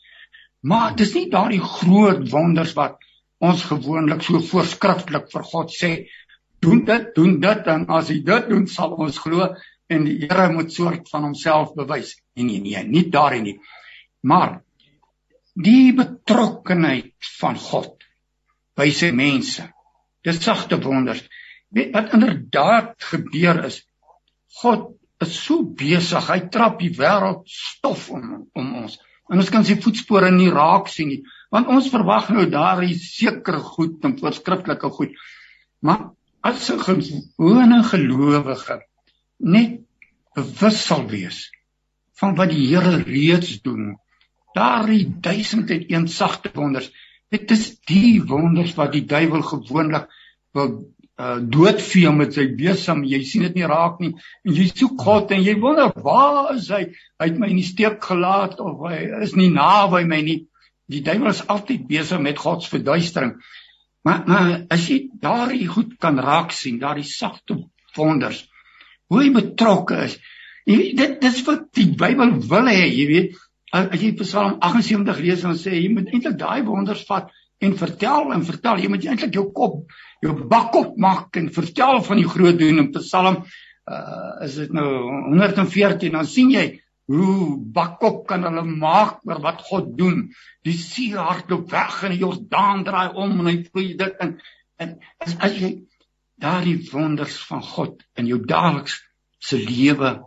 Maar dis nie daardie groot wonders wat ons gewoonlik so voorskrifklik vir God sê doen dit, doen dit en as hy dit doen sal ons glo en die Here moet soort van homself bewys. Nee nee nee, nie daarin nie. Maar die betrokkenheid van God by sy mense. Dis sagte wonders. Weet wat inderdaad gebeur is God is so besig, hy trap die wêreld stof om om ons. En ons kan sy voetspore nie raak sien nie, want ons verwag nou daar is sekere goed en voorskriftelike goed. Maar as 'n gewone gelowige net bewus sal wees van wat die Here reeds doen, daardie duisend en een sagte wonders, dit is die wonders wat die duiwel gewoonlik wil uh doodvee met sy besem jy sien dit nie raak nie en jy soek God en jy wonder waar is hy hy het my in die steek gelaat of hy is nie naby my nie die duiwel is altyd besig met God se verduistering maar maar as jy daardie goed kan raak sien daardie sagte wonders. Hoe hy betrokke is. Jy weet dit dis wat die Bybel wil hê jy weet. As jy Psalm 78 lees dan sê jy moet eintlik daai wonders vat en vertel en vertel. Jy moet eintlik jou kop jou bak op maak en vertel van die groot doen. In Psalm uh is dit nou 114 dan sien jy hoe Bakop kan hulle maak oor wat God doen. Die see hardloop weg en die Jordaan draai om en hy vloei dit in. En as, as jy daardie wonders van God in jou daaliks se lewe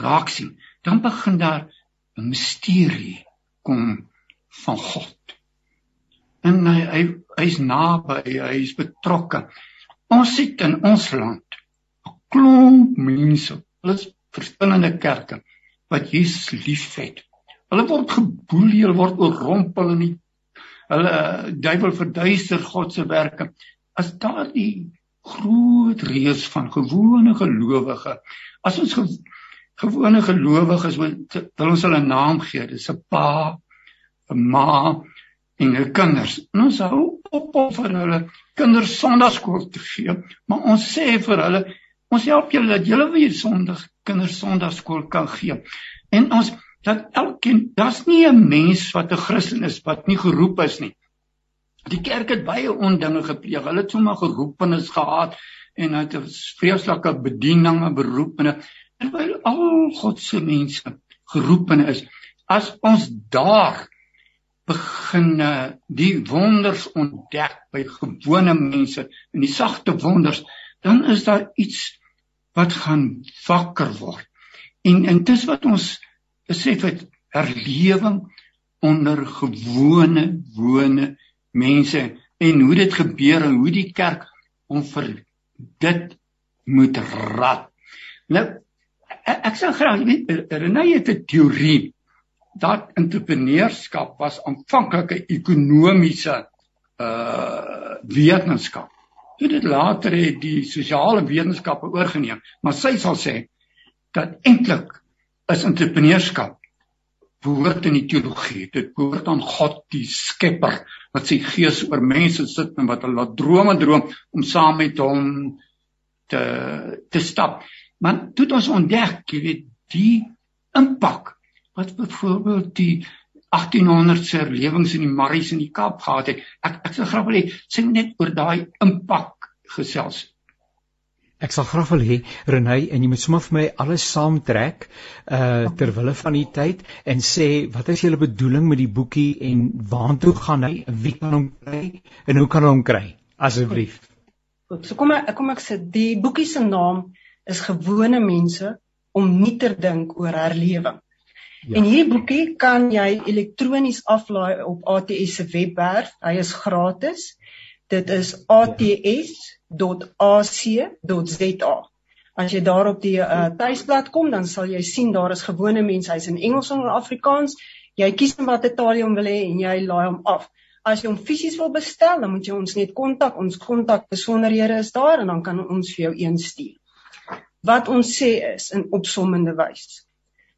raak sien, dan begin daar 'n misterie kom van God en hy hy hy's naby, hy's betrokke. Ons sit in ons land 'n klomp mense, alles verskillende kerke wat Jesus liefhet. Hulle word geboelie, hulle word oorrompel in die hulle duiwel verduister God se werke. As daardie groot reus van gewone gelowige, as ons ge, gewone gelowiges wil ons hulle naam gee, dis 'n pa, 'n ma, en hulle kinders. En ons hou op om vir hulle kinders sonnaarskool te gee, maar ons sê vir hulle, ons help julle dat julle weer sondig kinders sonnaarskool kan gee. En ons dat elkeen, daar's nie 'n mens wat 'n Christen is wat nie geroep is nie. Die kerk het baie ondinge gepleeg. Hulle het sommer geroepenis gehad en het 'n vreeslike bediening en beroepene. En by al God se mense geroepene is, as ons daar begin die wonders ontdek by gewone mense en die sagte wonders, dan is daar iets wat gaan wakker word. En en dis wat ons besef het herlewing onder gewone wone mense en hoe dit gebeur en hoe die kerk om vir dit moet rad. Nou ek sê graag weet Renée het 'n teorie dat entrepreneurskap was aanvanklik 'n ekonomiese uh wetenskap. Toe dit later het die sosiale wetenskappe oorgeneem, maar sy sal sê dat eintlik is entrepreneurskap behoort in die teologie. Dit behoort aan God die Skepper wat sy gees oor mense sit en wat hulle laat drome droom om saam met hom te te stap. Maar toe het ons ontdek, jy weet, die impak wat byvoorbeeld die 1800 se lewens in die Marries in die Kaap gehad het. Ek ek sal graag wil hê sê net oor daai impak gesels. Ek sal graag wil hê Renay en jy moet sommer vir my alles saamtrek uh ter wille van die tyd en sê wat is julle bedoeling met die boekie en waartoe gaan hy en wie kan hom kry en hoe kan hom kry asseblief. Goed, so kom ek kom ek sê die boekie se naam is gewone mense om nie te dink oor herlewing. Ja. En hierdie boekie kan jy elektronies aflaai op ATS se webwerf. Hy is gratis. Dit is ATS www.ac.za. As jy daar op die uh, tuisblad kom, dan sal jy sien daar is gewone mense, hy's in Engels en Afrikaans. Jy kies net watter taal jy wil hê en jy laai hom af. As jy hom fisies wil bestel, dan moet jy ons net kontak. Ons kontak besonderhede is daar en dan kan ons vir jou een stuur. Wat ons sê is in opsommende wys.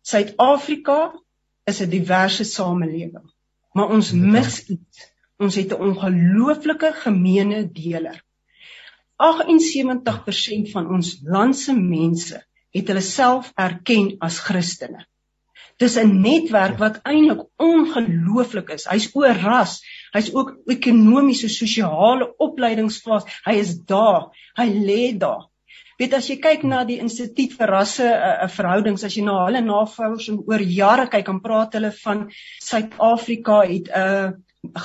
Suid-Afrika is 'n diverse samelewing, maar ons mis iets. Ons het 'n ongelooflike gemeene deler. 78% van ons land se mense het hulle self erken as Christene. Dis 'n netwerk wat eintlik ongelooflik is. Hy's oor ras, hy's ook ekonomiese, sosiale opleidingsfase. Hy is daar. Hy lê daar. Weet as jy kyk na die instituut vir rasse uh, verhoudings, as jy na hulle navorsing oor jare kyk, dan praat hulle van Suid-Afrika het 'n uh,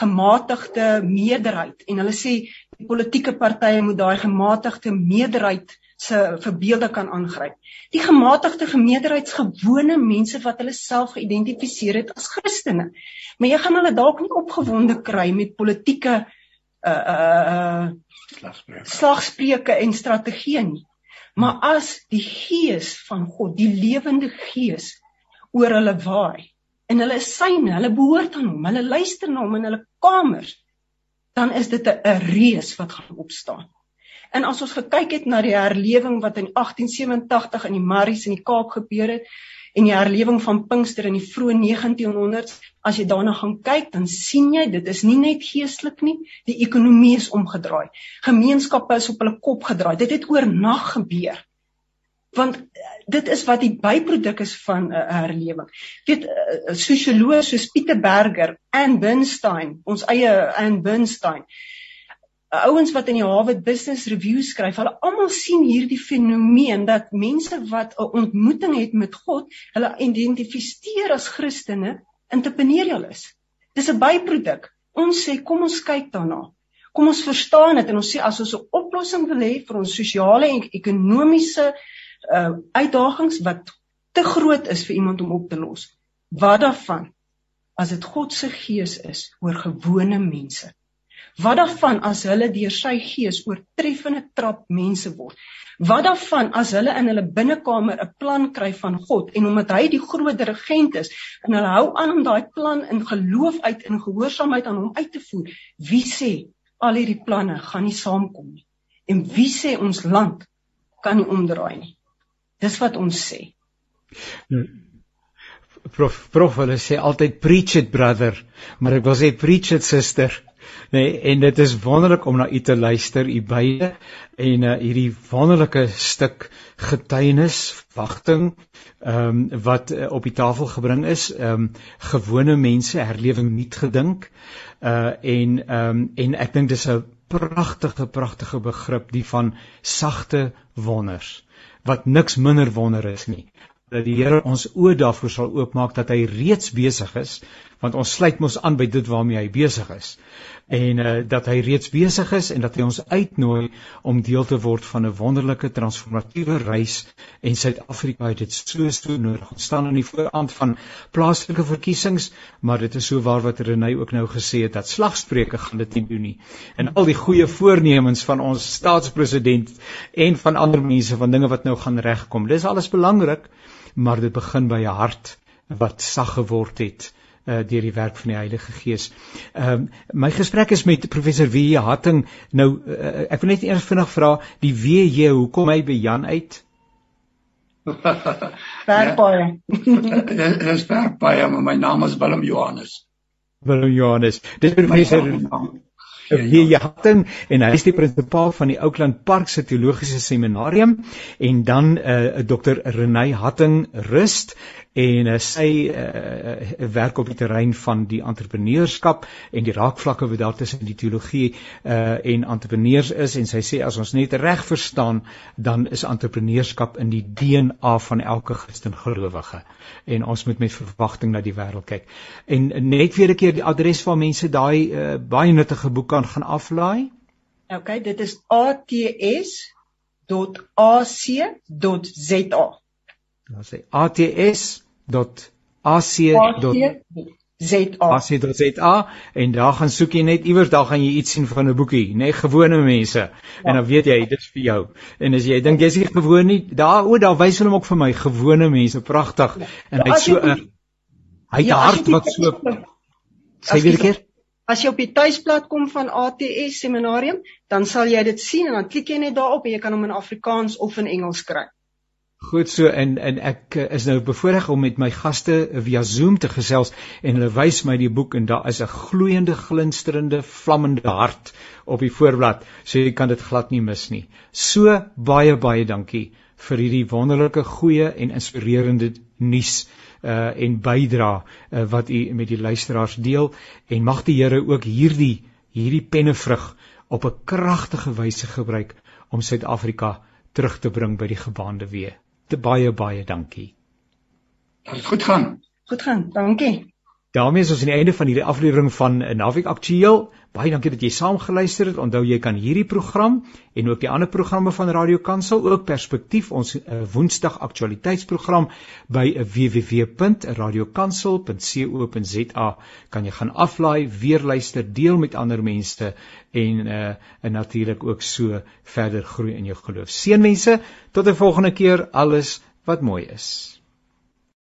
gematigde meerderheid en hulle sê die politieke partye moet daai gematigde meerderheid se verbeelde kan aangryp. Die gematigde gemeenderheidsgewone mense wat hulle self geïdentifiseer het as Christene. Maar jy gaan hulle dalk nie opgewonde kry met politieke uh uh slagspreuke en strategieë nie. Maar as die gees van God, die lewende gees oor hulle waai en hulle is syne, hulle behoort aan hom, hulle luister na hom in hulle kamers dan is dit 'n reus wat gaan opstaan. En as ons gekyk het na die herlewing wat in 1887 in die Marries in die Kaap gebeur het en die herlewing van Pinkster in die vroeë 1900s, as jy daarna gaan kyk, dan sien jy dit is nie net geestelik nie, die ekonomie is omgedraai. Gemeenskappe is op hulle kop gedraai. Dit het oornag gebeur want eh, dit is wat die byproduk is van 'n uh, herlewing. Weet uh, sosioloë soos Pieter Berger en Bernstein, ons eie en Bernstein. Uh, ouens wat in die Harvard Business Review skryf, hulle almal sien hierdie fenomeen dat mense wat 'n ontmoeting het met God, hulle identifiseer as Christene, entrepreneurial is. Dis 'n byproduk. Ons sê kom ons kyk daarna. Kom ons verstaan dit en ons sê as ons 'n oplossing wil hê vir ons sosiale en ekonomiese uh uitdagings wat te groot is vir iemand om op te los. Wat daarvan as dit God se gees is oor gewone mense? Wat daarvan as hulle deur sy gees oortreffende trap mense word? Wat daarvan as hulle in hulle binnekamer 'n plan kry van God en omdat hy die groot dirigent is en hulle hou aan om daai plan in geloof uit en gehoorsaamheid aan hom uit te voer? Wie sê al hierdie planne gaan nie saamkom nie? En wie sê ons land kan nie omdraai nie? Dis wat ons sê. Nou, prof prof hulle sê altyd preach it brother, maar ek wil sê preach it sister. Nee, en dit is wonderlik om na u te luister, u beide en uh, hierdie wonderlike stuk getuienis, wagting, ehm um, wat uh, op die tafel gebring is, ehm um, gewone mense herlewing nuut gedink. Uh en ehm um, en ek dink dis 'n pragtige pragtige begrip die van sagte wonders wat niks minder wonder is nie dat die Here ons oë daarvoor sal oopmaak dat hy reeds besig is want ons sluit mos aan by dit waarmee hy besig is en uh, dat hy reeds besig is en dat hy ons uitnooi om deel te word van 'n wonderlike transformatiewe reis en Suid-Afrika het dit so so nodig. Ons staan aan die voorant van plaaslike verkiesings, maar dit is so waar wat Renay ook nou gesê het dat slagspreuke gaan dit nie doen nie. En al die goeie voornemens van ons staatspresident en van ander mense van dinge wat nou gaan regkom. Dis alles belangrik, maar dit begin by 'n hart wat sag geword het uh, deur die werk van die Heilige Gees. Ehm uh, my gesprek is met professor W. Hatting. Nou uh, ek wil net eers vinnig vra die WJ, hoe kom hy by Jan uit? Bergbaie. Dis Bergbaie, maar my naam is Willem Johannes. Willem Johannes. Dis professor W Hatting en hy is die prinsipaal van die Oakland Park se teologiese seminarium en dan uh, Dr. Renay Hatting Rust en uh, sy uh, werk op die terrein van die entrepreneurskap en die raakvlakke wat daar tussen die teologie uh, en entrepreneurs is en sy sê as ons net reg verstaan dan is entrepreneurskap in die DNA van elke Christen gelowige. En ons moet met verwagting na die wêreld kyk. En net weer 'n keer die adres waar mense daai uh, baie nuttige boek kan gaan aflaai? OK dit is ats.ac.za Dan sê ats .ac.za en daar gaan soek jy net iewers daar gaan jy iets sien van 'n boekie, net gewone mense. Ja. En dan weet jy dit is vir jou. En as jy dink jy's nie gewoon nie, daar o, daar wys hulle hom ook vir my gewone mense, pragtig. Ja. En hy't so 'n hy het ja, hart wat so Sê weer 'n keer. As jy op die tuisblad kom van ATS seminarium, dan sal jy dit sien en dan klik jy net daarop en jy kan hom in Afrikaans of in Engels kry. Goed so en en ek eh, is nou bevoorreg om met my gaste via Zoom te gesels en hulle wys my die boek en daar is 'n gloeiende glinsterende vlammende hart op die voorblad so jy kan dit glad nie mis nie. So baie baie dankie vir hierdie wonderlike goeie en inspirerende nuus uh en bydra uh, wat u met die luisteraars deel en mag die Here ook hierdie hierdie pennevrug op 'n kragtige wyse gebruik om Suid-Afrika terug te bring by die gebaande weë te baie baie dankie. Goed gaan. Goed gaan. Dankie. daarmee is ons aan die einde van hierdie aflewering van Naweek Aktueel. Baie dankie dat jy saam geluister het. Onthou jy kan hierdie program en ook die ander programme van Radio Kansel ook Perspektief ons uh, Woensdag aktualiteitsprogram by uh, www.radiokansel.co.za kan jy gaan aflaai, weer luister, deel met ander mense en uh, en natuurlik ook so verder groei in jou geloof. Seënwense tot 'n volgende keer alles wat mooi is.